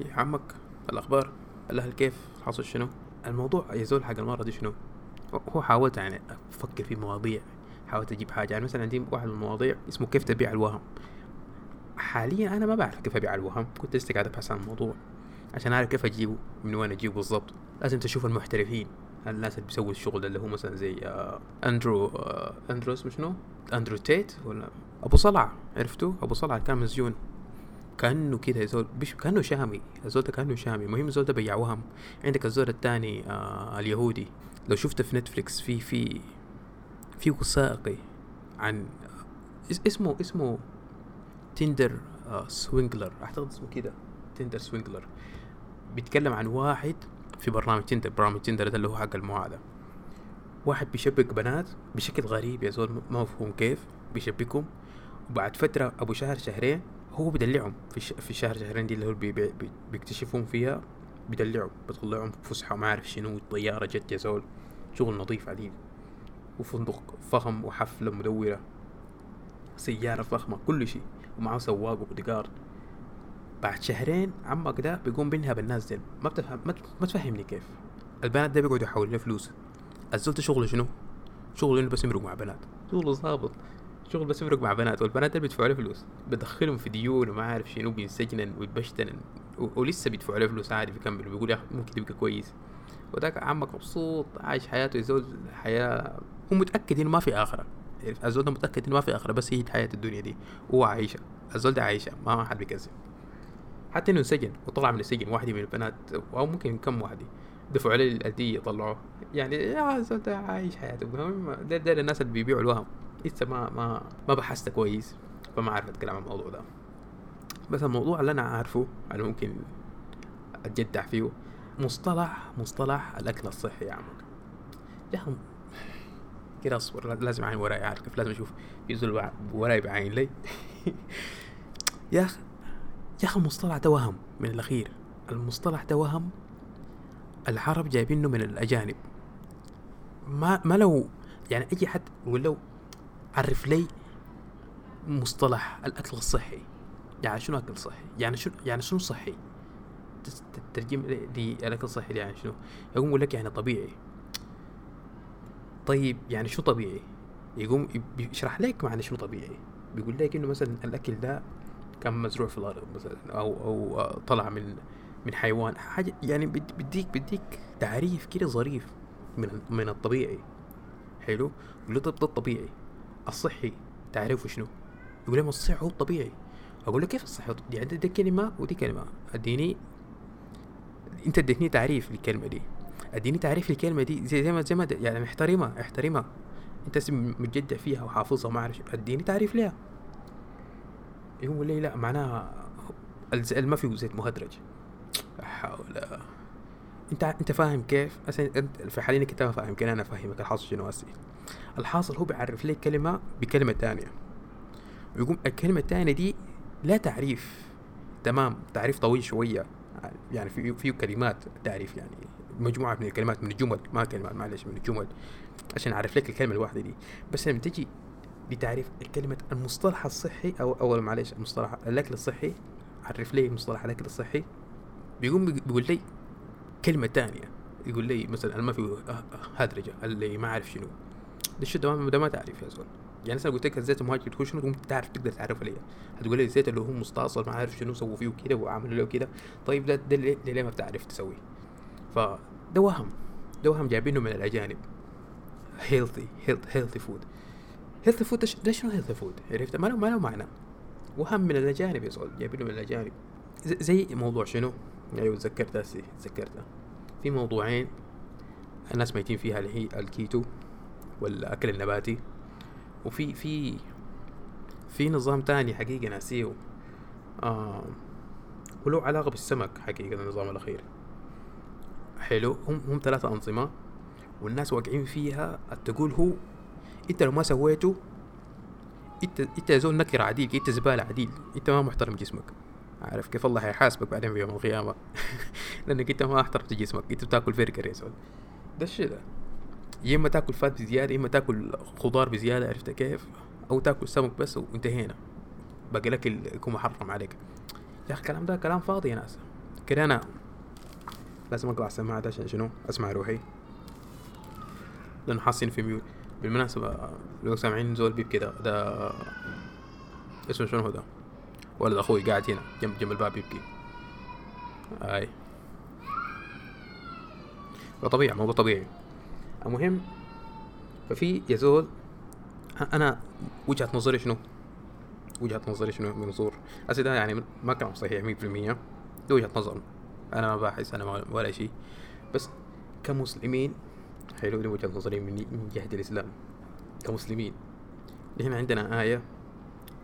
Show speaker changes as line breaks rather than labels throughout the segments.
يا عمك الأخبار الأهل كيف؟ حاصل شنو؟ الموضوع يا زول حق المرة دي شنو؟ هو حاولت يعني أفكر في مواضيع حاولت أجيب حاجة يعني مثلا عندي واحد من المواضيع اسمه كيف تبيع الوهم. حاليا أنا ما بعرف كيف أبيع الوهم كنت لسه قاعد أبحث عن الموضوع عشان أعرف كيف أجيبه من وين أجيبه بالضبط. لازم تشوف المحترفين الناس اللي بيسووا الشغل اللي هو مثلا زي آه، أندرو آه، أندرو اسمه شنو؟ أندرو تيت ولا؟ أبو صلع عرفتوا؟ أبو صلع كان مسجون كأنه كده زول بش كأنه شامي. الزول ده كأنه شامي. المهم الزول ده بيع وهم عندك الزول الثاني آه اليهودي. لو شفت في Netflix في في في وثائقي عن اس- اسمه اسمه Tinder آه Swindler. أعتقد اسمه كده Tinder Swindler. بيتكلم عن واحد في برنامج Tinder برنامج Tinder ده اللي هو حق المواعدة واحد بيشبك بنات بشكل غريب يا زول ما مفهوم كيف. بيشبكهم. وبعد فترة أبو شهر شهرين هو بدلعهم في الش... في الشهر شهرين دي اللي هو بي... بي... بي... بيكتشفهم فيها بدلعهم بيطلعهم فسحة وما أعرف شنو طيارة jet يا زول. شغل نظيف عديد وفندق فخم وحفلة مدورة. سيارة فخمة كل شيء. ومعه سواق وبوديجارد. بعد شهرين عمك ده بيقوم بينهب الناس دي ما بتفهم ما, تفهمني كيف. البنات ده بيقعدوا يحولوا فلوس الزول شغله شنو؟ شغله إنه بس يمرق مع بنات. شغله ظابط. شغل بس يمرق مع بنات والبنات دول بيدفعوا له فلوس. بدخلهم في ديون وما عارف شنو بينسجنن ويتبشتنن ولسه بيدفعوا له فلوس عادي بيكمل وبيقول يا ممكن يبقى كويس. وذاك عمك مبسوط عايش حياته يزول حياة. هو متأكد إنه ما في آخرة؟ الزول ده متأكد إنه ما في آخرة بس هي حياة الدنيا دي. هو عايشة. الزول ده عايشة ما حد بيكذب. حتى إنه انسجن وطلع من السجن واحدة من البنات أو ممكن كم واحدة دفعوا عليه الأدية طلعوه. يعني يا الزول ده عايش حياته. ده, ده الناس اللي بيبيعوا الوهم. لسه ما ما ما بحثت كويس فما عارف أتكلم عن الموضوع ده. بس الموضوع اللي أنا عارفه أنا ممكن أتجدع فيه مصطلح مصطلح الأكل الصحي يا عمك. يا كده أصبر لازم اعين وراي عارف لازم أشوف؟ في زول بع- وراي بعين لي. يا أخي يا أخي المصطلح ده وهم من الأخير. المصطلح ده وهم العرب جايبينه من الأجانب. ما ما لو يعني أي حد يقول له عرف لي مصطلح الأكل الصحي. يعني شنو أكل صحي؟ يعني شنو يعني شنو صحي؟ تترجم لي الأكل الصحي يعني شنو؟ يقوم يقول لك يعني طبيعي. طيب يعني شو طبيعي؟ يقوم يب- يشرح لك معنى شنو طبيعي. بيقول لك إنه مثلا الأكل ده كان مزروع في الأرض مثلا أو أو آه، طلع من من حيوان. حاجة يعني بد- بديك بديك تعريف كده ظريف من من الطبيعي. حلو؟ يقول طب ده الطبيعي الصحي. تعرفه شنو؟ يقول لي ما الصحي هو الطبيعي. أقول له كيف الصحي؟ يعني دي كلمة ودي كلمة. اديني أنت اديتني تعريف للكلمة دي. أديني تعريف للكلمة دي. زي زي ما زي ما يعني احترمها احترمها أنت متجدع فيها وحافظها وما أعرف أديني تعريف لها يقول لي لا معناها ما فيه زيت مهدرج. لا حول. أنت أنت فاهم كيف؟ أنت في حاليا أنت ما فاهم كده أنا افهمك الحاصل شنو هسي؟ الحاصل هو بيعرف لك كلمة بكلمة تانية. ويقوم الكلمة التانية دي لا تعريف تمام؟ تعريف طويل شوية يعني في في كلمات تعريف يعني مجموعة من الكلمات من الجمل ما كلمات معلش من الجمل عشان أعرف لك الكلمة الواحدة دي. بس لما تجي لتعريف الكلمة المصطلح الصحي أو أو معلش المصطلح الأكل الصحي عرف لي مصطلح الأكل الصحي بيقوم بيق- بيقول لي كلمة تانية. يقول لي مثلا ما في هدرجه اللي ما أعرف شنو. ده؟ الشيء ده ما تعرف يا زول. يعني مثلا قلت لك الزيت المهاجر هو شنو؟ ممكن تعرف تقدر تعرفه ليه هتقول لي الزيت اللي هو مستأصل ما عارف شنو سووا فيه كده وعملوا له كده. طيب ده ده ليه, ليه ما بتعرف تسويه؟ فده وهم. ده وهم جايبينه من الأجانب. healthy healthy food healthy food ده, شنو healthy food عرفت؟ ما له ما له معنى. وهم من الأجانب يا زول جايبينه من الأجانب. زي, موضوع شنو؟ أيوه تذكرت تذكرتها في موضوعين الناس ميتين فيها اللي هي الكيتو والأكل النباتي. وفي في في نظام تاني حقيقة ناسيه. آه وله علاقة بالسمك حقيقة النظام الأخير. حلو. هم هم ثلاثة أنظمة والناس واقعين فيها. تقول هو أنت لو ما سويته أنت يا زول نكر عديل أنت زبالة عديل أنت ما محترم جسمك. عارف كيف الله هيحاسبك بعدين في يوم القيامة؟ لأنك أنت ما احترمت جسمك أنت بتاكل برجر يا زول. ده الشيء ده. يا إما تاكل فات بزيادة يا إما تاكل خضار بزيادة عرفت كيف؟ أو تاكل سمك بس وانتهينا. باقي الاكل يكون محرم عليك. يا أخي الكلام ده كلام فاضي يا ناس. كده أنا لازم اقلع السماعات عشان شنو؟ أسمع روحي. لأنه حاسين في ميوت بالمناسبة لو سامعين زول بيب كده ده اسمه شنو هو ده؟ ولد أخوي قاعد هنا جنب جنب الباب يبكي. أي. فطبيعي موضوع طبيعي. المهم ففي يزول أنا وجهة نظري شنو؟ وجهة نظري شنو منظور هسه ده يعني ما كلام صحيح 100% ده وجهة نظر. أنا ما باحث أنا ولا شيء. بس كمسلمين حلو دي وجهة نظري من جهة الإسلام. كمسلمين. نحن عندنا آية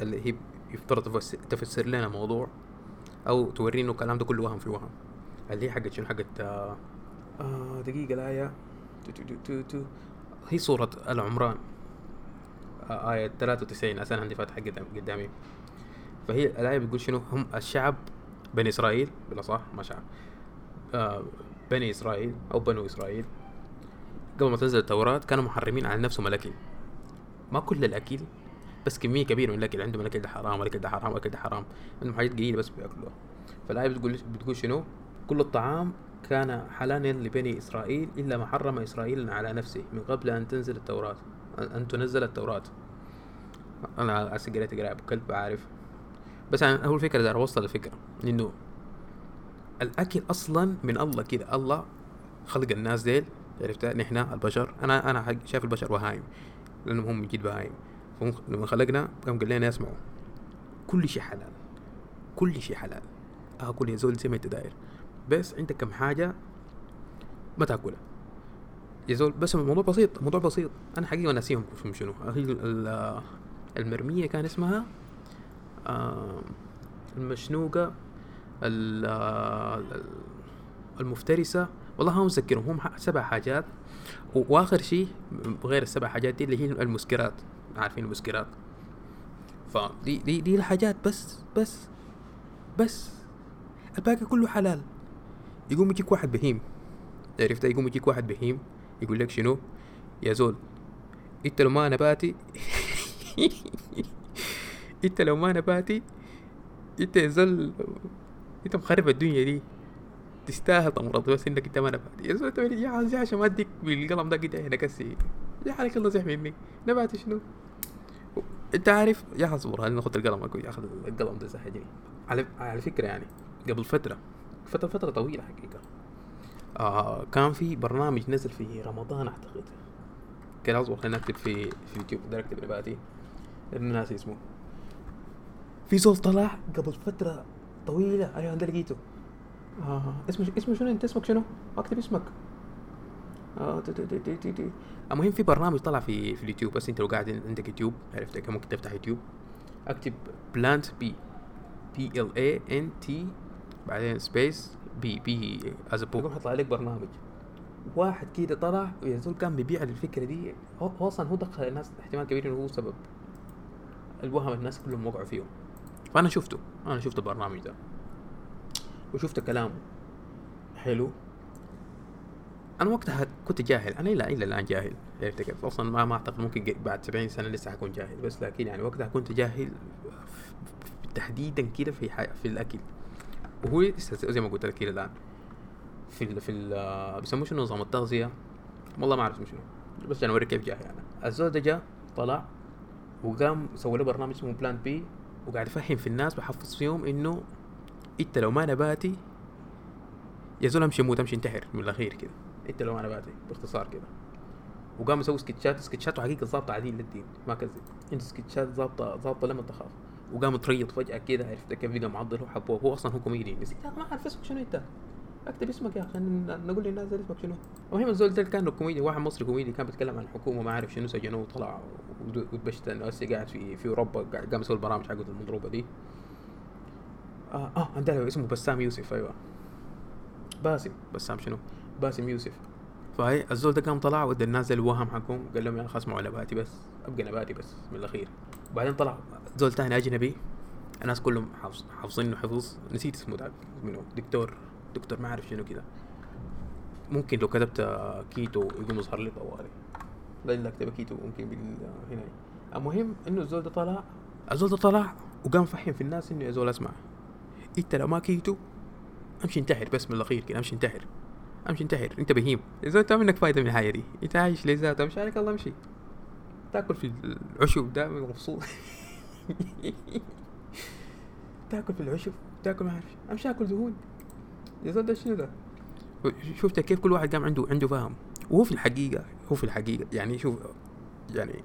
اللي هي يفترض تفس- تفسر لنا موضوع أو تورينا الكلام ده كله وهم في وهم. اللي هي حقت شنو؟ حقت آه آه تو تو. هي سورة آل عمران آه آية 93 أساسا عندي فاتحة قدام قدامي. فهي الآية بتقول شنو؟ هم الشعب بني إسرائيل بلا صح ما شعب آه بني إسرائيل أو بنو إسرائيل. قبل ما تنزل التوراة كانوا محرمين على نفسهم الأكل. ما كل الأكل بس كمية كبيرة من الأكل عندهم الأكل ده حرام الأكل ده حرام الأكل ده حرام. عندهم حاجات قليلة بس بياكلوها فالآية بتقول بتقول شنو؟ كل الطعام كان حلالا لبني إسرائيل إلا ما حرم إسرائيل على نفسه من قبل أن تنزل التوراة أن تنزل التوراة. أنا هسه قريت أبو كلب عارف. بس أنا أول فكرة دار أوصل الفكرة. إنه الأكل أصلا من الله كده. الله خلق الناس ديل عرفت؟ نحن البشر. أنا حق- شايف البشر بهايم لأنهم هم جد بهايم لما خلقنا قام قال لنا اسمعوا كل شيء حلال. كل شيء حلال. آكل يا زول زي ما أنت داير. بس عندك كم حاجة ما تأكلها. يا زول بس الموضوع بسيط الموضوع بسيط. أنا حقيقه ناسيهم شنو. المرمية كان اسمها المشنوقة ال- ال- المفترسة. والله ما متذكرهم هم سبع حاجات. وآخر شيء غير السبع حاجات دي اللي هي المسكرات. عارفين المسكرات. فدي دي دي الحاجات بس بس بس. الباقي كله حلال. يقوم يجيك واحد بهيم. عرفت؟ يقوم يجيك واحد بهيم. يقول لك شنو؟ يا زول انت لو ما نباتي انت لو ما نباتي انت يا زول انت مخرب الدنيا دي. تستاهل تمرض بس انك انت ما نباتي. يا زول يا عشان ما اديك بالقلم ده؟ كده هنا كسي يا حالك الله زح مني. نباتي شنو؟ انت عارف يا اصبر هل ناخذ القلم أقول ياخذ القلم ده زهجني على على فكرة يعني قبل فترة فترة فترة طويلة حقيقة. آه كان في برنامج نزل في رمضان أعتقد. كان أصبر خلينا نكتب في في اليوتيوب ده أكتب نباتي لأنه ناسي اسمه. في زول طلع قبل فترة طويلة أيوه ده لقيته. آه اسمه اسمه شنو؟ أنت اسمك شنو؟ أكتب اسمك. آه. المهم في برنامج طلع في في اليوتيوب بس انت لو قاعد عندك يوتيوب عرفت كيف ممكن تفتح يوتيوب. اكتب Plant B P L A N T بعدين space B B as book يطلع لك برنامج. واحد كده طلع ويا زول كان بيبيع الفكرة دي. هو أصلا هو دخل الناس احتمال كبير إنه هو سبب الوهم الناس كلهم وقعوا فيه فأنا شفته أنا شفت البرنامج ده. وشفت كلامه. حلو. أنا وقتها كنت جاهل. أنا إلى إلى الآن جاهل. عرفت كيف أصلا ما ما أعتقد ممكن بعد 70 سنة لسه حكون جاهل. بس لكن يعني وقتها كنت جاهل تحديدا كده في حي... في الأكل. وهو لسه زي ما قلت لك كده الآن. في ال... في ال... بيسموه شنو؟ نظام التغذية. والله ما أعرف اسمه شنو. بس عشان أوريك كيف جاهل أنا. الزول ده جا طلع وقام سوى له برنامج اسمه Plant B وقاعد يفهم في الناس بحفظ فيهم إنه إنت لو ما نباتي يا زول امشي موت امشي انتحر من الأخير كده. انت لو ما نباتي باختصار كده. وقام يسوي سكتشات سكتشات وحقيقة ظابطة عديل للدين ما كذب. انت سكتشات ظابطة ظابطة لما تخاف. وقام تريض فجأة كده عرفت كيف بقى معضل وحبوه هو أصلا هو كوميدي. بس ما أعرف اسمك شنو أنت. اكتب اسمك يا أخي نقول للناس اسمك شنو. المهم الزول ده كان كوميدي واحد مصري كوميدي كان بيتكلم عن الحكومة ما عارف شنو سجنوه وطلع انه هسه قاعد في في أوروبا قام يسوي البرامج حقته المضروبة دي. آه آه عندنا اسمه بسام يوسف أيوه. باسم بسام شنو؟ باسم يوسف. فهي الزول ده قام طلع ودى الناس الوهم حقهم قال لهم يا أخي اسمعوا نباتي بس أبقى نباتي بس من الأخير. بعدين طلع زول تاني أجنبي الناس كلهم حافظ حافظينه حفظ نسيت اسمه ده منه دكتور دكتور ما أعرف شنو كذا ممكن لو كتبت كيتو يقوم يظهر لي طوالي لا إلا اكتب كيتو ممكن هنا. المهم إنه الزول ده طلع الزول ده طلع وقام فهم في الناس إنه يا زول أسمع إنت لو ما كيتو أمشي انتحر بس من الأخير كده أمشي انتحر. أمشي انتحر. أنت بهيم. إذا انت منك فايدة من الحياة دي. أنت عايش لذات أمشي عليك الله أمشي. تأكل في العشب ده مبسوط تأكل في العشب. تأكل ما اعرف أمشي أكل دهون. يا زلمه شنو ده؟ شفت كيف كل واحد قام عنده عنده فهم. وهو في الحقيقة هو في الحقيقة. يعني شوف يعني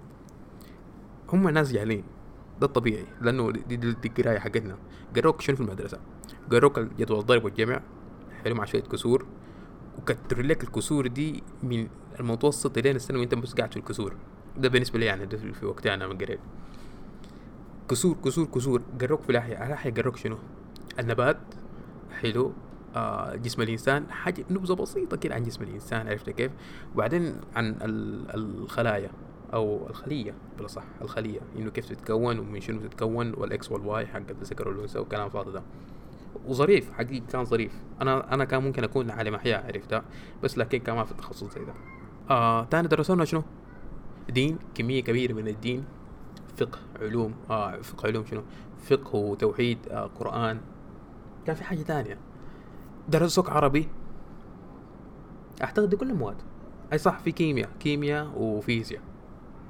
هم ناس جاهلين. ده الطبيعي. لأنه دي القراية حقتنا. قروك شنو في المدرسة؟ قروك جدول الضرب والجمع. حلو مع شوية كسور. وكتر لك الكسور دي من المتوسط الين الثانوي وأنت بس قاعد في الكسور. ده بالنسبة لي يعني ده في وقتي أنا من قريت كسور كسور كسور قروك في الاحياء الاحياء قروك شنو؟ النبات حلو. آه جسم الإنسان. حاجة نبذة بسيطة كده عن جسم الإنسان عرفت كيف؟ وبعدين عن الخلايا أو الخلية بلا صح الخلية. إنه كيف تتكون ومن شنو تتكون وال X وال Y حق الذكر والأنثى والكلام فاضي ده. وظريف حقيقي كان ظريف. أنا أنا كان ممكن أكون عالم أحياء عرفتها بس لكن كان ما في تخصص زي ده. آه تاني درسونا شنو؟ دين كمية كبيرة من الدين. فقه علوم. آه فقه علوم شنو؟ فقه وتوحيد آه قرآن. كان في حاجة ثانية درسوك عربي. أعتقد دي كل المواد أي صح في كيمياء. كيمياء وفيزياء.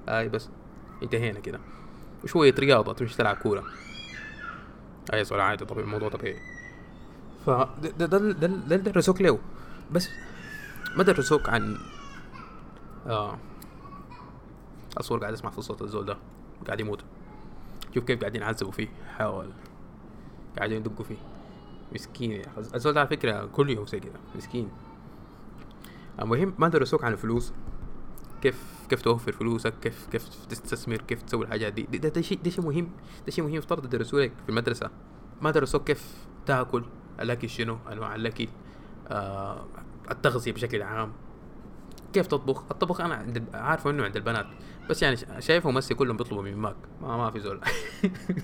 أي بس. انتهينا كده. وشوية رياضة تمشي تلعب كورة. أي سؤال عادي طبيعي الموضوع طبيعي. ف ده ده ده ده درسوك له بس ما درسوك عن آه. اصور قاعد اسمع في صوت الزول ده. قاعد يموت. شوف كيف قاعدين يعذبوا فيه. حاول. قاعدين يدقوا فيه. مسكين. الزول ده على فكرة كل يوم زي كده. مسكين. المهم ما درسوك عن الفلوس. كيف كيف توفر فلوسك. كيف كيف تستثمر. كيف تسوي الحاجات دي. ده, ده شيء ده شيء مهم. ده شيء مهم افترض يدرسوا لك في المدرسة. ما درسوك كيف تاكل. الاكل شنو؟ انواع الاكل آه التغذية بشكل عام. كيف تطبخ؟ الطبخ أنا عند عارفه إنه عند البنات بس يعني شايفهم مسي كلهم بيطلبوا من ماك. ما ما في زول.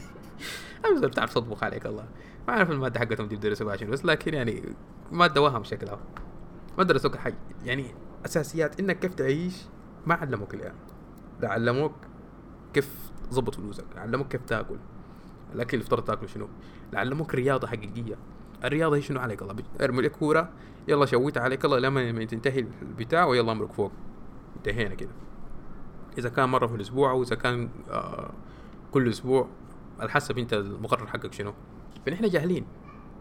ما زول بتعرف تطبخ عليك الله. ما أعرف المادة حقتهم دي بيدرسوها شنو بس لكن يعني مادة وهم شكلها. ما درسوك حاجة يعني أساسيات إنك كيف تعيش ما علموك الآن. ده علموك كيف تظبط فلوسك علموك كيف تاكل. الاكل اللي افترض تاكله شنو؟ علموك رياضة حقيقية. الرياضة هي شنو عليك الله؟ ارمي لك كورة يلا شويت عليك الله لما تنتهي البتاع ويلا امرك فوق. انتهينا كده. إذا كان مرة في الأسبوع أو إذا كان آه كل أسبوع على حسب أنت المقرر حقك شنو. فنحن جاهلين.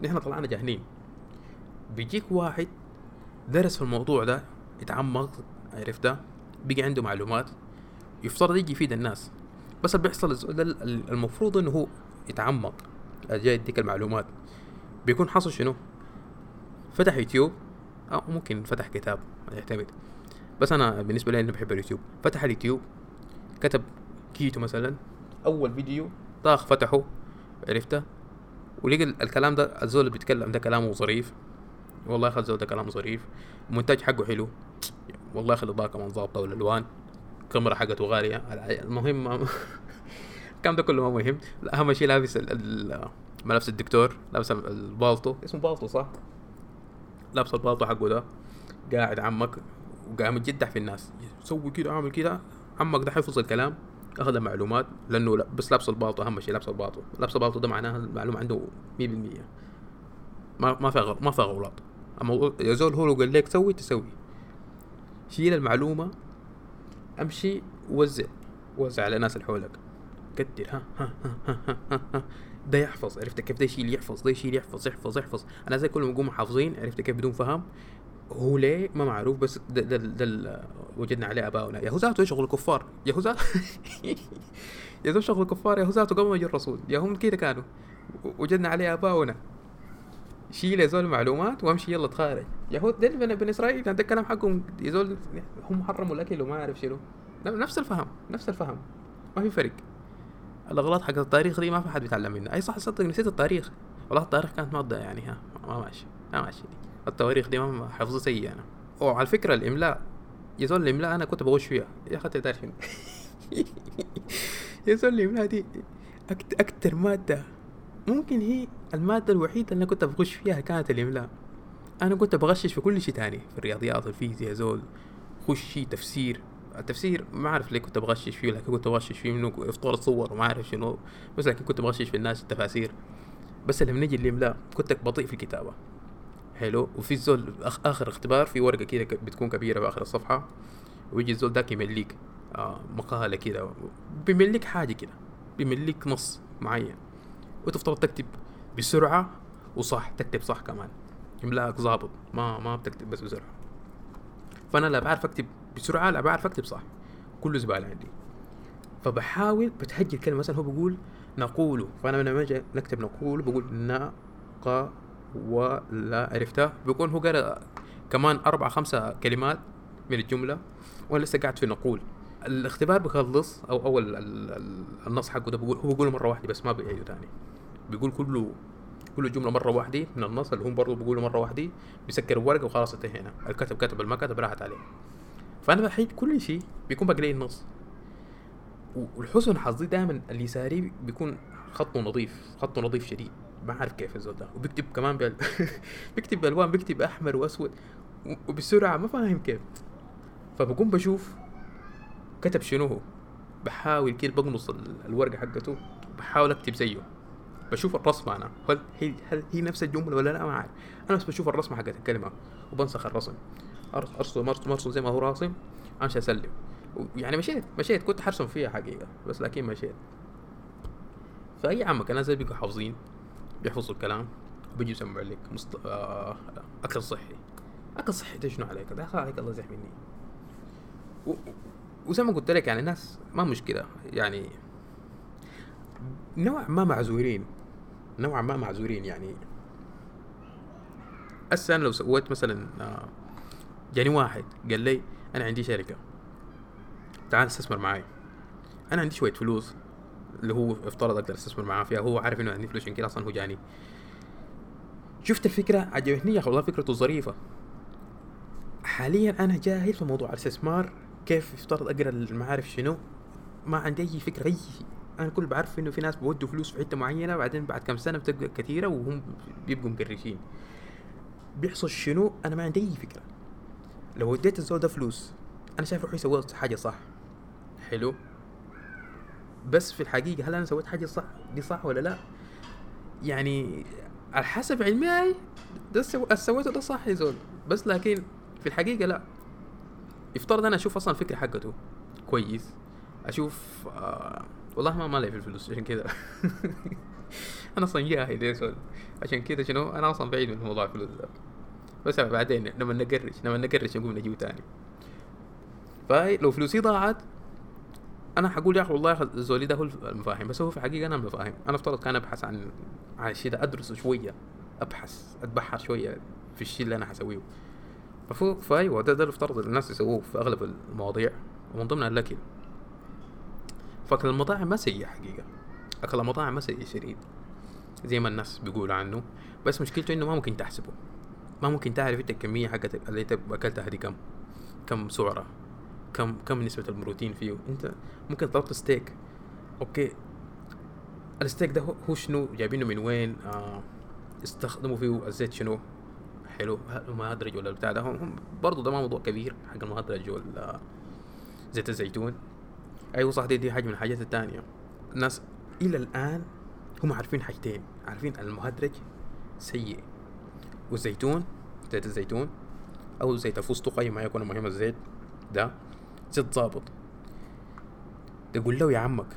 نحن طلعنا جاهلين. بيجيك واحد درس في الموضوع ده يتعمق عرفت ده؟ بقي عنده معلومات يفترض يجي يفيد الناس. بس اللي بيحصل المفروض إنه هو يتعمق. جاي يديك المعلومات. بيكون حصل شنو؟ فتح يوتيوب. أو ممكن فتح كتاب يعتمد. بس أنا بالنسبة لي أنا بحب اليوتيوب. فتح اليوتيوب كتب كيتو مثلا. أول فيديو طاخ فتحه عرفته؟ ولقى الكلام ده الزول اللي بيتكلم ده كلامه ظريف. والله اخذ الزول ده كلامه ظريف. المونتاج حقه حلو. والله اخذ الاضاءه كمان ظابطه والألوان. الكاميرا حقته غالية. المهم الكلام ده كله ما مهم. أهم شيء لابس ملابس الدكتور لابس البالطو. اسمه بالطو صح؟ لابس البالطو حقه ده. قاعد عمك وقاعد متجدح في الناس. سوي كده اعمل كده. عمك ده حفظ الكلام أخذ المعلومات لأنه بس لابس البالطو أهم شيء لابس البالطو. لابس البالطو ده معناها المعلومة عنده 100% ما ما في ما في غلط. أما يا زول هو لو قال لك سوي تسوي. شيل المعلومة أمشي وزع وزع على الناس اللي حولك. كتر ها ها ها ها ها, ها. ده يحفظ عرفت كيف؟ ده يشيل يحفظ ده يشيل يحفظ يحفظ يحفظ. أنا زي كلهم يقوموا حافظين عرفت كيف؟ بدون فهم. هو ليه؟ ما معروف بس ده ده, ده, وجدنا عليه آباؤنا. يا هو ذاته شغل الكفار؟ يا هو ذاته يا ذو شغل الكفار يا هو ذاته قبل ما يجي الرسول. يا هم كده كانوا. وجدنا عليه آباؤنا. شيل يا زول معلومات وأمشي يلا تخارج. يا ده بني, بني إسرائيل ده الكلام حقهم. يا زول هم حرموا الأكل وما أعرف شنو. نفس الفهم نفس الفهم. ما في فرق. الأغلاط حق التاريخ دي ما في حد بيتعلم منها. أي صح صدق نسيت التاريخ. والله التاريخ كانت مادة يعني ها ما ماشي ما ماشي. التواريخ دي ما حفظه سيء أنا. وعلى فكرة الإملاء يا زول الإملاء أنا كنت بغش فيها. يا أخي تعرف يا زول الإملاء دي أكتر مادة ممكن هي المادة الوحيدة اللي أنا كنت بغش فيها كانت الإملاء. أنا كنت بغشش في كل شيء تاني في الرياضيات الفيزياء زول خشي تفسير. التفسير ما أعرف ليه كنت بغشش فيه لكن كنت بغشش فيه منه افطار صور وما أعرف شنو بس لكن كنت بغشش في الناس التفاسير. بس لما نجي الاملاء كنت بطيء في الكتابة. حلو؟ وفي الزول آخر اختبار في ورقة كده بتكون كبيرة في آخر الصفحة ويجي الزول داك يمليك آه مقالة كده بيمليك حاجة كده بيمليك نص معين وتفترض تكتب بسرعة وصح تكتب صح كمان. املاك ظابط ما ما بتكتب بس بسرعة. فأنا لا بعرف أكتب بسرعة لا بعرف أكتب صح. كله زبالة عندي. فبحاول بتهجي الكلمة مثلا هو بيقول نقول. فأنا لما أجي نكتب نقول بقول نق ولا عرفتها؟ بيكون هو قرأ كمان أربع خمسة كلمات من الجملة وأنا لسه قاعد في نقول. الاختبار بيخلص أو أول ال- ال- النص حقه ده بقول هو بيقوله مرة واحدة بس ما بيعيده تاني. بيقول كله كل جملة مرة واحدة من النص اللي هم برضه بيقولوا مرة واحدة بيسكر الورقه وخلاص انتهينا. الكتب كتب اللي ما كتب راحت عليه. فأنا بحيد كل شيء بيكون لي النص. والحسن حظي دائما اليساري بيكون خطه نظيف خطه نظيف شديد. ما عارف كيف الزول ده. وبيكتب كمان بال... بيكتب بألوان بيكتب أحمر وأسود. وبسرعة ما فاهم كيف. فبقوم بشوف كتب شنو هو. بحاول كده بقنص ال- الورقة حقته. بحاول أكتب زيه. بشوف الرسم أنا. هل هي هل هي نفس الجملة ولا لا؟ ما عارف أنا بس بشوف الرسمة حقت الكلمة. وبنسخ الرسم. ارسم ارسم ارسم زي ما هو راسم أمشي أسلم. يعني مشيت مشيت كنت حرسم فيها حقيقة بس لكن مشيت. فأي عمك الناس زي بيبقوا حافظين بيحفظوا الكلام وبيجي يسمعوا لك مست... آه... أكل صحي. أكل صحي ده شنو عليك. ده عليك الله يزح مني. و- وزي ما قلت لك يعني الناس ما مشكلة. يعني نوعا ما معذورين. نوعا ما معذورين يعني. هسه أنا لو سويت مثلا آه، جاني واحد قال لي أنا عندي شركة. تعال استثمر معي أنا عندي شوية فلوس اللي هو افترض أقدر استثمر معاه فيها هو عارف إنه عندي فلوس عشان كده أصلا هو جاني. شفت الفكرة؟ عجبتني يا أخي والله فكرته ظريفه حاليا أنا جاهل في موضوع الاستثمار كيف يفترض أقرأ المعارف شنو؟ ما عندي أي فكرة أي أنا كل بعرف إنه في ناس بودوا فلوس في حتة معينة بعدين بعد كم سنة بتبقى كثيرة وهم بيبقوا مقرشين. بيحصل شنو؟ أنا ما عندي أي فكرة. لو اديت الزول ده فلوس أنا شايف روحي سويت حاجة صح. حلو؟ بس في الحقيقة هل أنا سويت حاجة صح؟ دي صح ولا لا؟ يعني على حسب علمي سو... سويته ده صح يا زول. بس لكن في الحقيقة لا. يفترض أنا أشوف أصلا الفكرة حقته كويس أشوف آه والله ما مالي في الفلوس عشان كذا أنا أصلا جاهل يا زول. عشان كذا شنو؟ أنا أصلا بعيد من موضوع الفلوس ده. بس بعدين لما نقرش لما نقرش نقوم نجيب تاني. فلو فلوسي ضاعت أنا حقول يا أخي والله زولي ده هو المفاهيم بس هو في الحقيقة أنا المفاهيم. أنا افترض كان أبحث عن عن الشيء ده ادرسه شوية أبحث أتبحر شوية في الشيء اللي أنا حسويه. ففوق فأيوة ده ده افترض الناس يسووه في أغلب المواضيع. ومن ضمنها الأكل. فأكل المطاعم ما سيء حقيقة. أكل المطاعم ما سيء شديد. زي ما الناس بيقولوا عنه. بس مشكلته إنه ما ممكن تحسبه. ما ممكن تعرف أنت الكميه حقت اللي أنت اكلتها دي كم كم سعره كم كم نسبة البروتين فيه. أنت ممكن طلبت steak okay. ال steak ده هو- شنو؟ جايبينه من وين؟ آه استخدموا فيه الزيت شنو؟ حلو. هل مهدرج ولا بتاع ده. هم هم برضه ده ما موضوع كبير حق المهدرج ولا زيت الزيتون. أيوه صح دي, دي حاجة من الحاجات التانية. الناس إلى الآن هم عارفين حاجتين عارفين المهدرج سيء. والزيتون زيت الزيتون أو زيت الفستق أي ما يكون مهم الزيت ده زيت ظابط تقول له يا عمك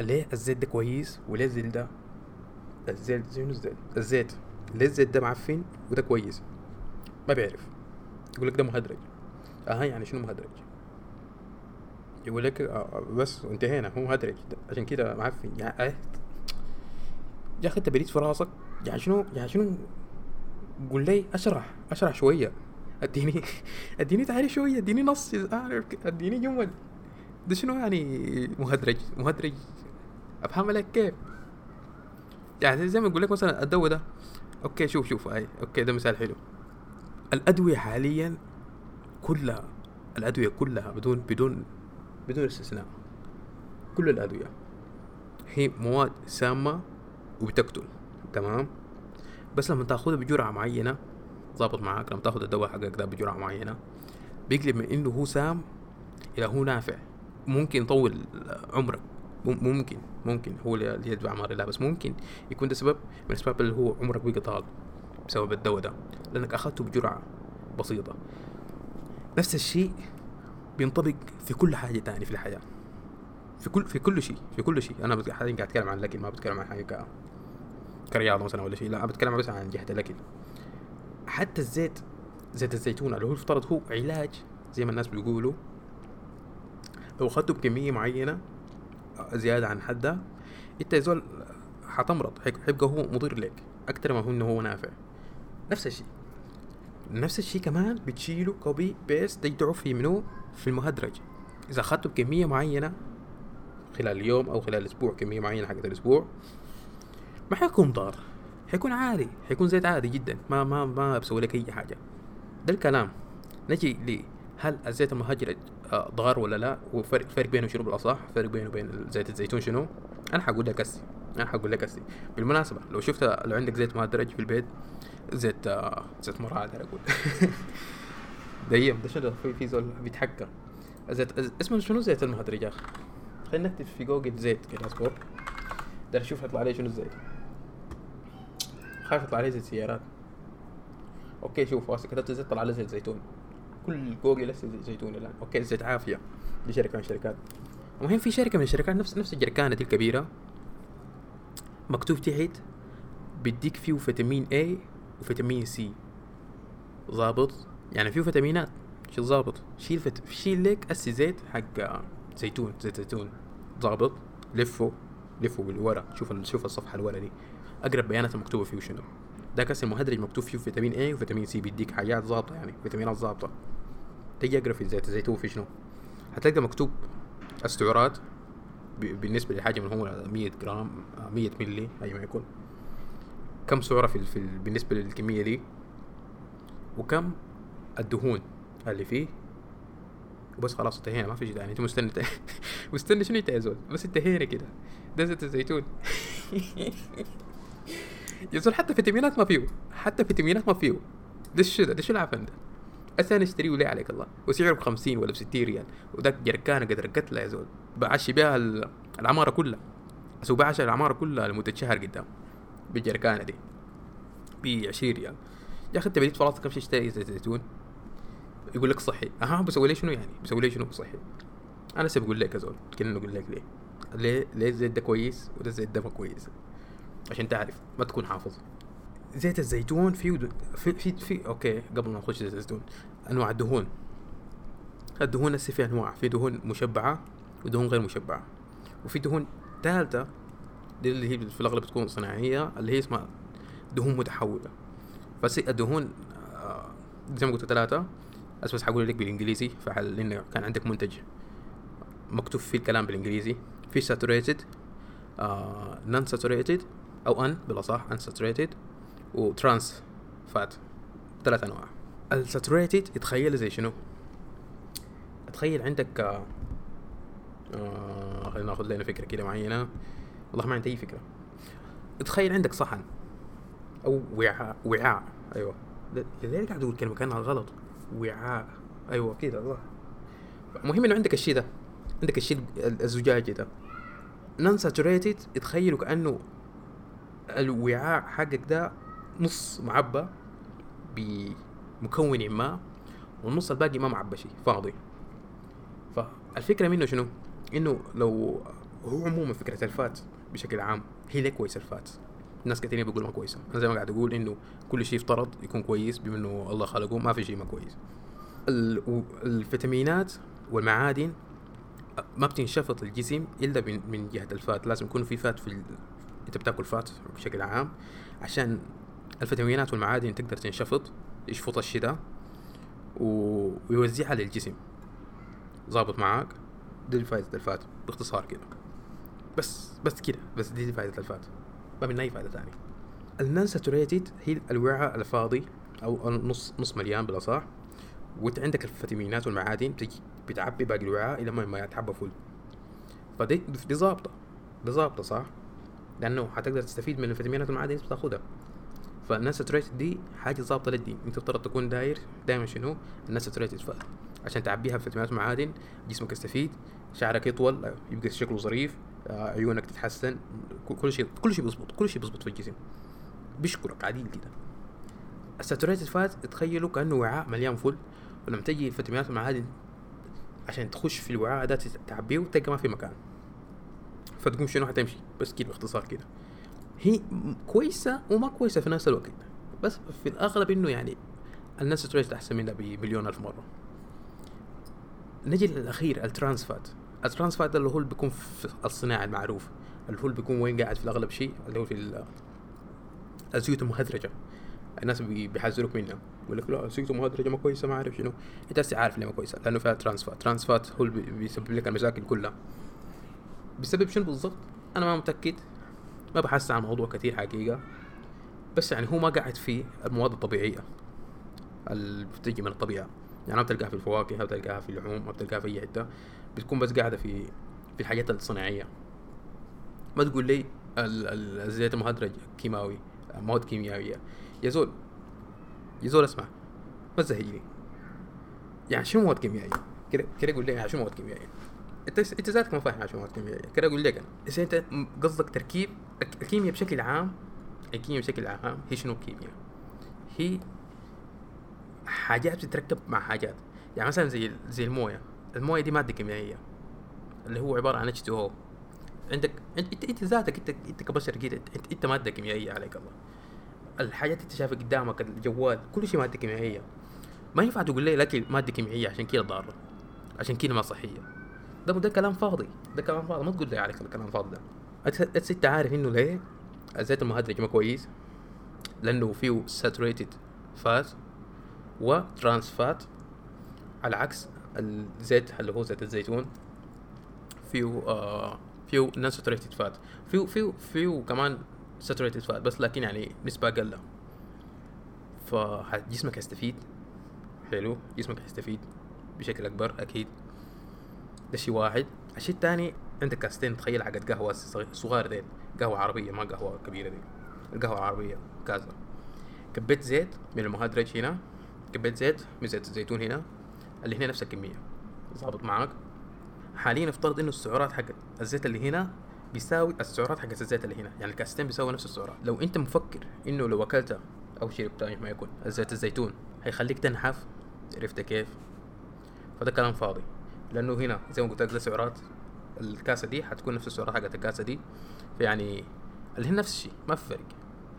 ليه الزيت ده كويس وليه الزيت ده؟ الزيت شنو الزيت؟ الزيت. ليه الزيت ده معفن وده كويس؟ ما بيعرف. يقول لك ده مهدرج. آه يعني شنو مهدرج؟ يقول لك آه بس انتهينا هو مهدرج. عشان كده معفن. يعني آه. يا أخي أنت بريد في راسك. يعني شنو؟ يعني شنو قول لي أشرح أشرح شوية. أديني أديني تعريف شوية أديني نص أعرف أديني جمل. ده شنو يعني مهدرج مهدرج؟ افهم لك كيف؟ يعني زي ما أقول لك مثلا الدواء ده. okay شوف شوف اي okay ده مثال حلو. الأدوية حاليا كلها الأدوية كلها بدون بدون بدون استثناء. كل الأدوية. هي مواد سامة وبتقتل. تمام؟ بس لما تاخذها بجرعة معينة ظابط معاك. لما تاخذ الدواء حقك ده بجرعة معينة بيقلب من إنه هو سام إلى هو نافع. ممكن يطول عمرك. مم- ممكن ممكن. هو اللي يدفع اعمار الله بس ممكن يكون ده سبب من الاسباب اللي هو عمرك بقى طال بسبب الدواء ده. لأنك أخذته بجرعة بسيطة. نفس الشيء بينطبق في كل حاجة تاني في الحياة. في كل في كل شيء في كل شيء. أنا حاليا قاعد أتكلم عن الاكل ما بتكلم عن حاجة. كرياضه مثلا ولا شيء. لا بتكلم بس عن جهة الأكل. حتى الزيت زيت الزيتون اللي هو يفترض هو علاج زي ما الناس بيقولوا. لو أخذته بكمية معينة زيادة عن حدها انت يا زول حتمرض حيبقى هو مضر لك. أكثر ما هو إنه هو نافع. نفس الشيء. نفس الشيء كمان بتشيله copy paste تجدعه في منو؟ في المهدرج. إذا أخذته بكمية معينة خلال اليوم أو خلال الأسبوع كمية معينة حقت الأسبوع ما حيكون ضار. حيكون عادي. حيكون زيت عادي جدا. ما ما ما بسوي لك أي حاجة. ده الكلام. نجي لي هل الزيت المهجر آه، ضار ولا لا؟ وفرق فرق بينه شنو بالأصح؟ فرق بينه وبين زيت الزيتون شنو؟ أنا حقول لك هسي أنا حقول لك هسي بالمناسبة لو شفت لو عندك زيت مهدرج في البيت زيت آه زيت مراد أقول ديم. ده شنو؟ في في زول بيتحكم. زيت اسمه شنو زيت المهدرج يا أخي؟ خلينا نكتب في جوجل زيت كده أصبر. ده أشوف يطلع عليه شنو الزيت. خايف يطلع عليه زيت سيارات. okay شوف وهسع كتبت زيت طلع عليه زيت زيتون. كل جوجل لسه زيت زيتون الآن. okay زيت عافية. دي شركة من الشركات. المهم في شركة من الشركات نفس نفس الجركانة دي الكبيرة. مكتوب تحت بيديك فيه فيتامين A وفيتامين C ظابط؟ يعني فيه فيتامينات. شيل ظابط شيل فت... شيل لك اسي زيت حق زيتون زيت زيتون. ظابط. لفه. لفه بالورا شوف شوف الصفحة الورا دي. أقرب بيانات المكتوبه فيه شنو؟ ده كاس المهدرج مكتوب فيه فيتامين A وفيتامين C بيديك حاجات ظابطة يعني فيتامينات ظابطة. تيجي أقرأ في زيت الزيتون في شنو؟ هتلقى مكتوب السعرات بالنسبة لحاجة من هو 100 جرام 100 ملي أي ما يكون. كم سعرة في, في بالنسبة للكمية دي؟ وكم الدهون اللي فيه؟ وبس خلاص انتهينا ما في شيء ثاني أنت مستني مستني شنو انت يا زول بس انتهينا كده. ده زيت الزيتون. يا زول حتى فيتامينات ما فيه. حتى فيتامينات ما فيه. ده شو ده شو العفن ده. أنا اشتريه عليك الله. وسعره ب 50 ولا ب 60 ريال. وذاك جركانه قد رقت له يا زول. بعشي بها العمارة كلها. أسوي بعشي العمارة كلها لمدة شهر قدام. بالجركانة دي. ب 20 ريال. يا أخي أنت بديت فراسك كم شيء اشتري زيت زيتون يقول لك صحي أها بسوي لي شنو يعني؟ بسوي لي شنو صحي أنا هسه بقول لك يا زول. كنا نقول لك ليه. ليه؟ ليه الزيت ده كويس وده الزيت ده ما كويس؟ عشان تعرف ما تكون حافظ. زيت الزيتون فيه في في, في okay قبل ما نخش زيت الزيتون أنواع الدهون. الدهون هسه في أنواع في دهون مشبعة ودهون غير مشبعة. وفي دهون ثالثة دي اللي هي في الأغلب بتكون صناعية اللي هي اسمها دهون متحولة. بس الدهون آه، زي ما قلت ثلاثة بس بس حقول لك بالإنجليزي فحل انه كان عندك منتج مكتوب فيه الكلام بالإنجليزي. في saturated non saturated أو un بالأصح saturated و trans fat ثلاث أنواع. ال saturated يتخيل زي شنو؟ تخيل عندك آه, آه خلينا ناخذ لنا فكرة كده معينة. والله ما عندي أي فكرة. تخيل عندك صحن أو وعاء وعاء أيوه. ليه قاعد أقول كلمة كأنها غلط؟ وعاء أيوه كده صح المهم إنه عندك الشيء ده عندك الشيء الزجاجي ده. نون ساتوريتد تخيلوا كأنه الوعاء حقك ده نص معبى بمكون ما والنص الباقي ما معبى شيء فاضي فالفكرة منه شنو؟ إنه لو هو عموما فكرة الفات بشكل عام هي ليه كويسة الفات ناس كثيرين بيقولوا ما كويسة أنا زي ما قاعد أقول إنه كل شيء افترض يكون كويس بما إنه الله خلقه ما في شيء ما كويس الفيتامينات والمعادن ما بتنشفط الجسم إلا من جهة الفات لازم يكون في فات في. انت بتاكل fat بشكل عام عشان الفيتامينات والمعادن تقدر تنشفط يشفط و... ويوزعها للجسم. ظابط معاك؟ دي فائدة ال fat باختصار كده. بس بس كده بس دي فائدة ال fat. ما من أي فائدة ثانية ال non saturated هي الوعاء الفاضي أو نص نص مليان بالاصح وانت عندك الفيتامينات والمعادن بتجي بتعبي باقي الوعاء إلى ما يتعبى full فدي دي ظابطه دي ظابطه صح؟ لأنه حتقدر تستفيد من الفيتامينات والمعادن اللي بتاخذها فال unsaturated دي حاجة ظابطة للدين. انت تفترض تكون داير دائما شنو؟ ال unsaturated عشان تعبيها بفيتامينات ومعادن جسمك يستفيد شعرك يطول يبقى شكله ظريف آه، عيونك تتحسن كل شيء كل شيء بيظبط كل شيء بيظبط في الجسم. بيشكرك عديل كده. ال saturated fat تخيلوا كأنه وعاء مليان full. ولما تجي الفيتامينات والمعادن عشان تخش في الوعاء ده تعبيه تلقى ما في مكان. فتقوم شنو حتمشي؟ بس كده باختصار كده. هي كويسة وما كويسة في نفس الوقت بس في الأغلب إنه يعني ال unsaturated أحسن منها بمليون ألف مرة. نجي للأخير ال trans fat ال trans fat اللي هو اللي بيكون في الصناعة المعروف. اللي هو اللي بيكون وين قاعد في الأغلب شيء اللي هو في الزيوت المهدرجة. الناس بيحذروك منها. يقول لك لا الزيوت المهدرجة ما كويسة ما أعرف شنو. أنت عارف ليه ما كويسة لأنه فيها trans fat trans fat هو اللي بيسبب لك المشاكل كلها. بسبب شنو بالضبط؟ أنا ما متأكد. ما بحثت عن الموضوع كثير حقيقة. بس يعني هو ما قاعد في المواد الطبيعية. اللي بتجي من الطبيعة. يعني ما بتلقاها في الفواكه ما بتلقاها في اللحوم ما بتلقاها في أي حتة. بتكون بس قاعدة في في الحاجات الصناعية. ما تقول لي الزيت المهدرج كيماوي مواد كيميائية. يا زول يا زول اسمع ما تزهجني يعني شو مواد كيميائية؟ كده كده قول لي يعني شو مواد كيميائية؟ انت انت ذاتك ما فاهم شو مواد كيميائيه كده أقول لك أنا. اذا أنت قصدك تركيب الكيمياء بشكل عام؟ الكيمياء بشكل عام هي شنو كيمياء هي حاجات بتتركب مع حاجات. يعني مثلا زي زي الموية. الموية دي مادة كيميائية اللي هو عبارة عن H2O عندك أنت أنت ذاتك أنت أنت كبشر كده أنت, أنت مادة كيميائية عليك الله. الحاجات انت شايفها قدامك الجوال كل شيء مادة كيميائية. ما ينفع تقول لي الاكل مادة كيميائية عشان كده ضارة. عشان كده ما صحية. ده ده كلام فاضي. ده كلام فاضي. ما تقول لي عليك الكلام الفاضي ده. أنت عارف إنه ليه؟ الزيت المهدرج ما كويس. لأنه فيه ساتوريتد fat و trans fat على عكس الزيت اللي هو زيت الزيتون فيه آه فيه non saturated fat فيه فيه فيه كمان saturated fat بس لكن يعني نسبة أقل. فجسمك هيستفيد. حلو. جسمك هيستفيد بشكل أكبر أكيد. ده شيء واحد. الشيء الثاني عندك كاستين تخيل عقد قهوة صغار ديل قهوة عربية ما قهوة كبيرة دي القهوة العربية كازا كبيت زيت من المهدرج هنا كبيت زيت من زيت الزيتون هنا اللي هنا نفس الكمية ظابط معاك. حاليا افترض إنه السعرات حق الزيت اللي هنا بيساوي السعرات حق الزيت اللي هنا يعني الكاستين بيساوي نفس السعرات. لو انت مفكر إنه لو أكلت أو شربت ما يكون الزيت الزيتون هيخليك تنحف عرفت كيف؟ فده كلام فاضي. لأنه هنا زي ما قلت لك سعرات الكاسة دي حتكون نفس السعرات حقت الكاسة دي. فيعني اللي هي نفس الشيء ما في فرق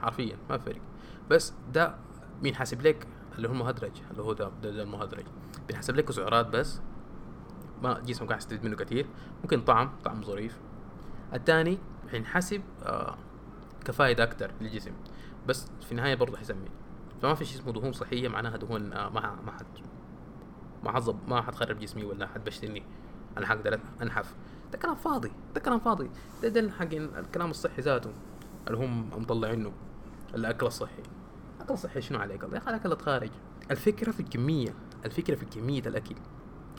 حرفيا ما في فرق. بس ده بينحسب لك؟ اللي هو المهدرج اللي هو ده, ده, ده المهدرج. بينحسب لك سعرات بس ما جسمك قاعد يستفيد منه كثير ممكن طعم طعم ظريف. الثاني حينحسب آه كفائدة أكتر للجسم. بس في النهاية برضه حيسمي فما في شيء اسمه دهون صحية معناها دهون آه ما ما ما حظب ما حتخرب جسمي ولا حتبشرني أنا حقدر أنحف. ده كلام فاضي. ده كلام فاضي. ده ده حق الكلام الصحي ذاته. اللي هم مطلعينه. الأكل الصحي. الأكل الصحي شنو عليك يا أخي الأكل خارج الفكرة في الكمية. الفكرة في كمية الأكل.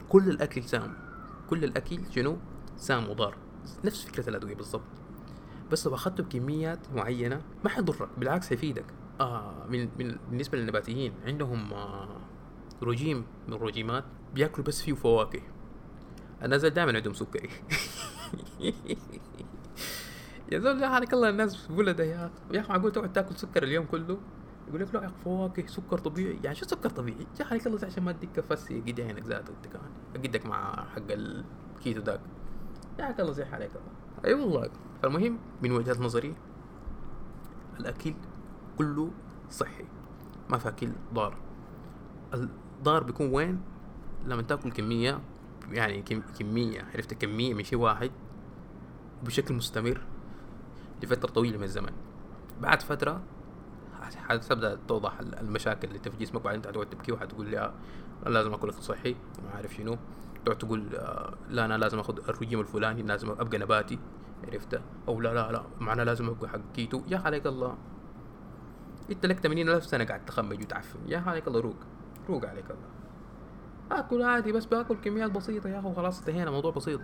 كل الأكل سام. كل الأكل شنو؟ سام وضار. نفس فكرة الأدوية بالضبط. بس لو أخذته بكميات معينة ما حيضرك. بالعكس حيفيدك. آه من, من بالنسبة للنباتيين عندهم آه رجيم من الرجيمات بياكلوا بس فيه فواكه. الناس دائما عندهم سكري يا زول حالك الله الناس في بلده يا يا أخي معقول تقعد تاكل سكر اليوم كله؟ يقول لك لا يا فواكه سكر طبيعي. يعني شو سكر طبيعي؟ يا حالك الله عشان ما تديك كفاسي قد عينك ذاته أنت كمان. أقدك مع حق الكيتو داك يا حالك الله زي حالك الله. أي أيوة والله. فالمهم من وجهة نظري الأكل كله صحي ما في أكل ضار. الضار بيكون وين؟ لما تاكل كمية يعني كمية عرفت؟ كمية من شيء واحد بشكل مستمر لفترة طويلة من الزمن. بعد فترة حتبدأ توضح المشاكل اللي في جسمك بعدين تقعد تبكي وحتقول لي أنا لازم آكل أكل صحي. وما عارف شنو. تقعد تقول لا أنا لازم آخذ الرجيم الفلاني لازم أبقى نباتي. عرفت؟ أو لا لا لا معنا لازم أبقى حق كيتو يا عليك الله. انت لك 80 ألف سنة قاعد تخمج وتعفن. يا عليك الله روق. روق عليك الله آكل عادي بس بآكل كميات بسيطة يا أخي وخلاص انتهينا موضوع بسيط.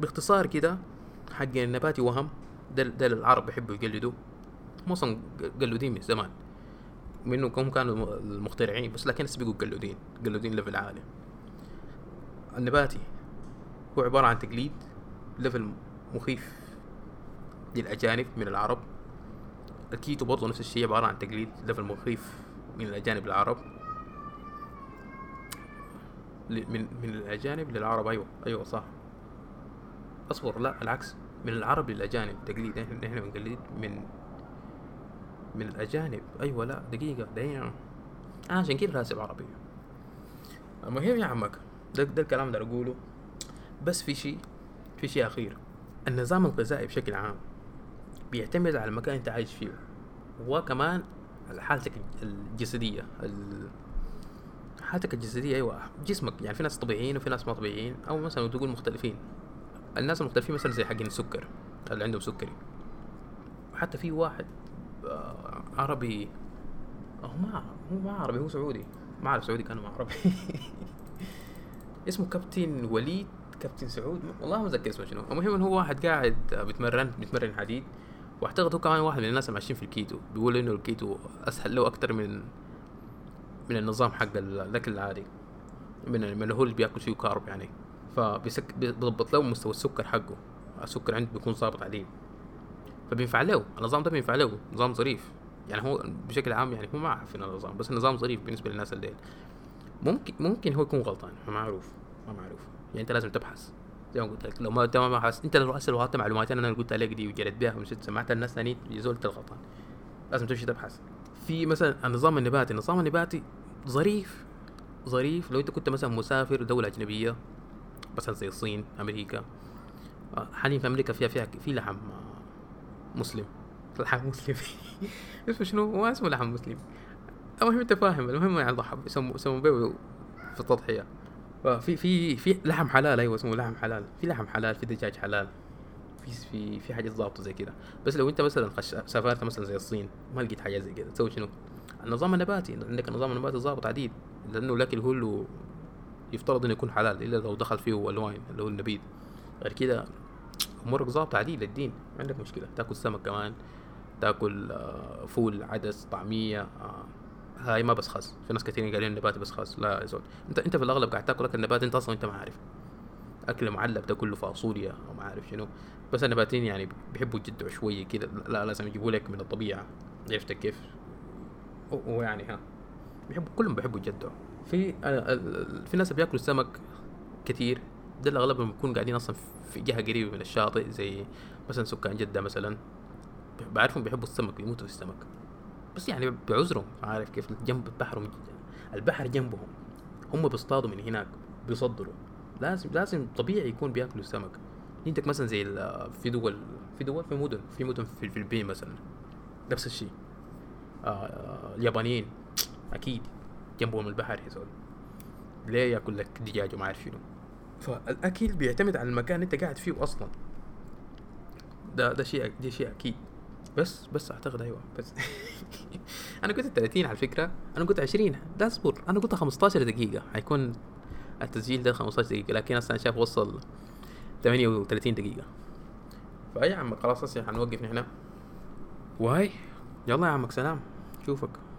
باختصار كده حق النباتي وهم ده, ده العرب بيحبوا يقلدوا هم أصلا قلودين من زمان منه هم كانوا المخترعين بس لكن بيقوا قلودين قلودين level عالي. النباتي هو عبارة عن تقليد level مخيف للأجانب من العرب. الكيتو برضه نفس الشيء عبارة عن تقليد level مخيف من الأجانب العرب. من من الأجانب للعرب. أيوه أيوه صح. أصبر لا العكس. من العرب للأجانب تقليد إحنا إحنا بنقلد من من الأجانب. أيوه لا دقيقة دقيقة. آه عشان كده راسب عربي. المهم يا عمك ده, ده الكلام اللي أقوله. بس في شيء في شيء أخير. النظام الغذائي بشكل عام بيعتمد على المكان أنت عايش فيه وكمان على حالتك الجسدية حالتك الجسدية أيوة جسمك يعني في ناس طبيعيين وفي ناس ما طبيعيين أو مثلا تقول مختلفين. الناس المختلفين مثلا زي حقين السكر اللي عندهم سكري. حتى في واحد آه، عربي هو ما هو ما عربي هو سعودي. ما أعرف سعودي كان ما عربي. اسمه كابتن وليد كابتن سعود والله ما أتذكر اسمه شنو. المهم هو واحد قاعد بيتمرن بيتمرن حديد. واعتقد هو كمان واحد من الناس اللي ماشيين في الكيتو. بيقول إنه الكيتو أسهل له أكتر من من النظام حق الأكل العادي. من هو اللي بياكل فيه carb يعني. فبيضبط له مستوى السكر حقه. السكر عنده بيكون ظابط عليه. فبينفع له. النظام ده بينفع له. نظام ظريف. يعني هو بشكل عام يعني هو ما أعرف النظام بس النظام ظريف بالنسبة للناس الليل. ممكن ممكن هو يكون غلطان. ما معروف. ما معروف. يعني أنت لازم تبحث. زي ما قلت لك. لو ما انت ما بحث. أنت لو لو اخذت معلومات أنا قلت عليك دي وجريت بها ومشيت سمعتها الناس ثانيين يزول غلطان لازم تمشي تبحث. في مثلا النظام النباتي. النظام النباتي ظريف ظريف. لو انت كنت مثلا مسافر دولة أجنبية مثلا زي الصين أمريكا آه، حاليا في أمريكا فيها فيها في لحم آه، مسلم. لحم مسلم. اسمه شنو؟ هو اسمه لحم مسلم. المهم انت فاهم المهم يعني ضحى يسموا يسموا بيه في التضحية. في في في لحم حلال أيوه اسمه لحم حلال. في لحم حلال في دجاج حلال. في في في حاجات ضابطة زي كده. بس لو انت مثلا خش... سافرت مثلا زي الصين ما لقيت حاجة زي كده تسوي شنو؟ النظام النباتي عندك النظام النباتي ضابط عديد لأنه الأكل كله يفترض إنه يكون حلال إلا لو دخل فيه ألوان اللي هو النبيذ. غير كده أمورك ظابطة عديد للدين عندك مشكلة. تأكل سمك كمان تأكل آه، فول عدس طعمية آه، هاي ما بس خاص في ناس كثيرين قالين بس خاص لا يا زول. أنت أنت في الأغلب قاعد تأكل أكل نباتي أنت أصلا أنت ما عارف. أكل معلب ده كله فاصوليا أو ما عارف شنو. بس النباتيين يعني بيحبوا يجدعوا شوية كده. لا لازم يجيبوا لك من الطبيعة. عرفت كيف؟ ويعني ها. بيحبوا كلهم بيحبوا يجدعوا في في ناس بياكلوا السمك كثير ده اللي أغلبهم بيكون قاعدين أصلا في جهة قريبة من الشاطئ زي مثلا سكان جدة مثلا. بعرفهم بيحبوا السمك بيموتوا في السمك. بس يعني بعذرهم عارف كيف جنب البحر البحر جنبهم هم بيصطادوا من هناك بيصدروا. لازم لازم طبيعي يكون بياكلوا السمك. عندك مثلا زي في دول في دول في مدن في مدن في الفلبين مثلا. نفس الشيء. اليابانيين. أكيد. جنبهم البحر زول. ليه ياكل لك دجاج وما عارف شنو؟ فالأكل بيعتمد على المكان أنت قاعد فيه أصلا. ده ده شيء ده شيء أكيد. بس بس أعتقد أيوه بس. أنا قلت 30 على فكرة أنا قلت 20 لا أصبر أنا قلت 15 دقيقة. حيكون التسجيل ده 15 دقيقة لكن أصلا شايف وصل 38 دقيقة. فأي عم خلاص هسه حنوقف نحن. وهاي يلا يا عمك سلام شوفك.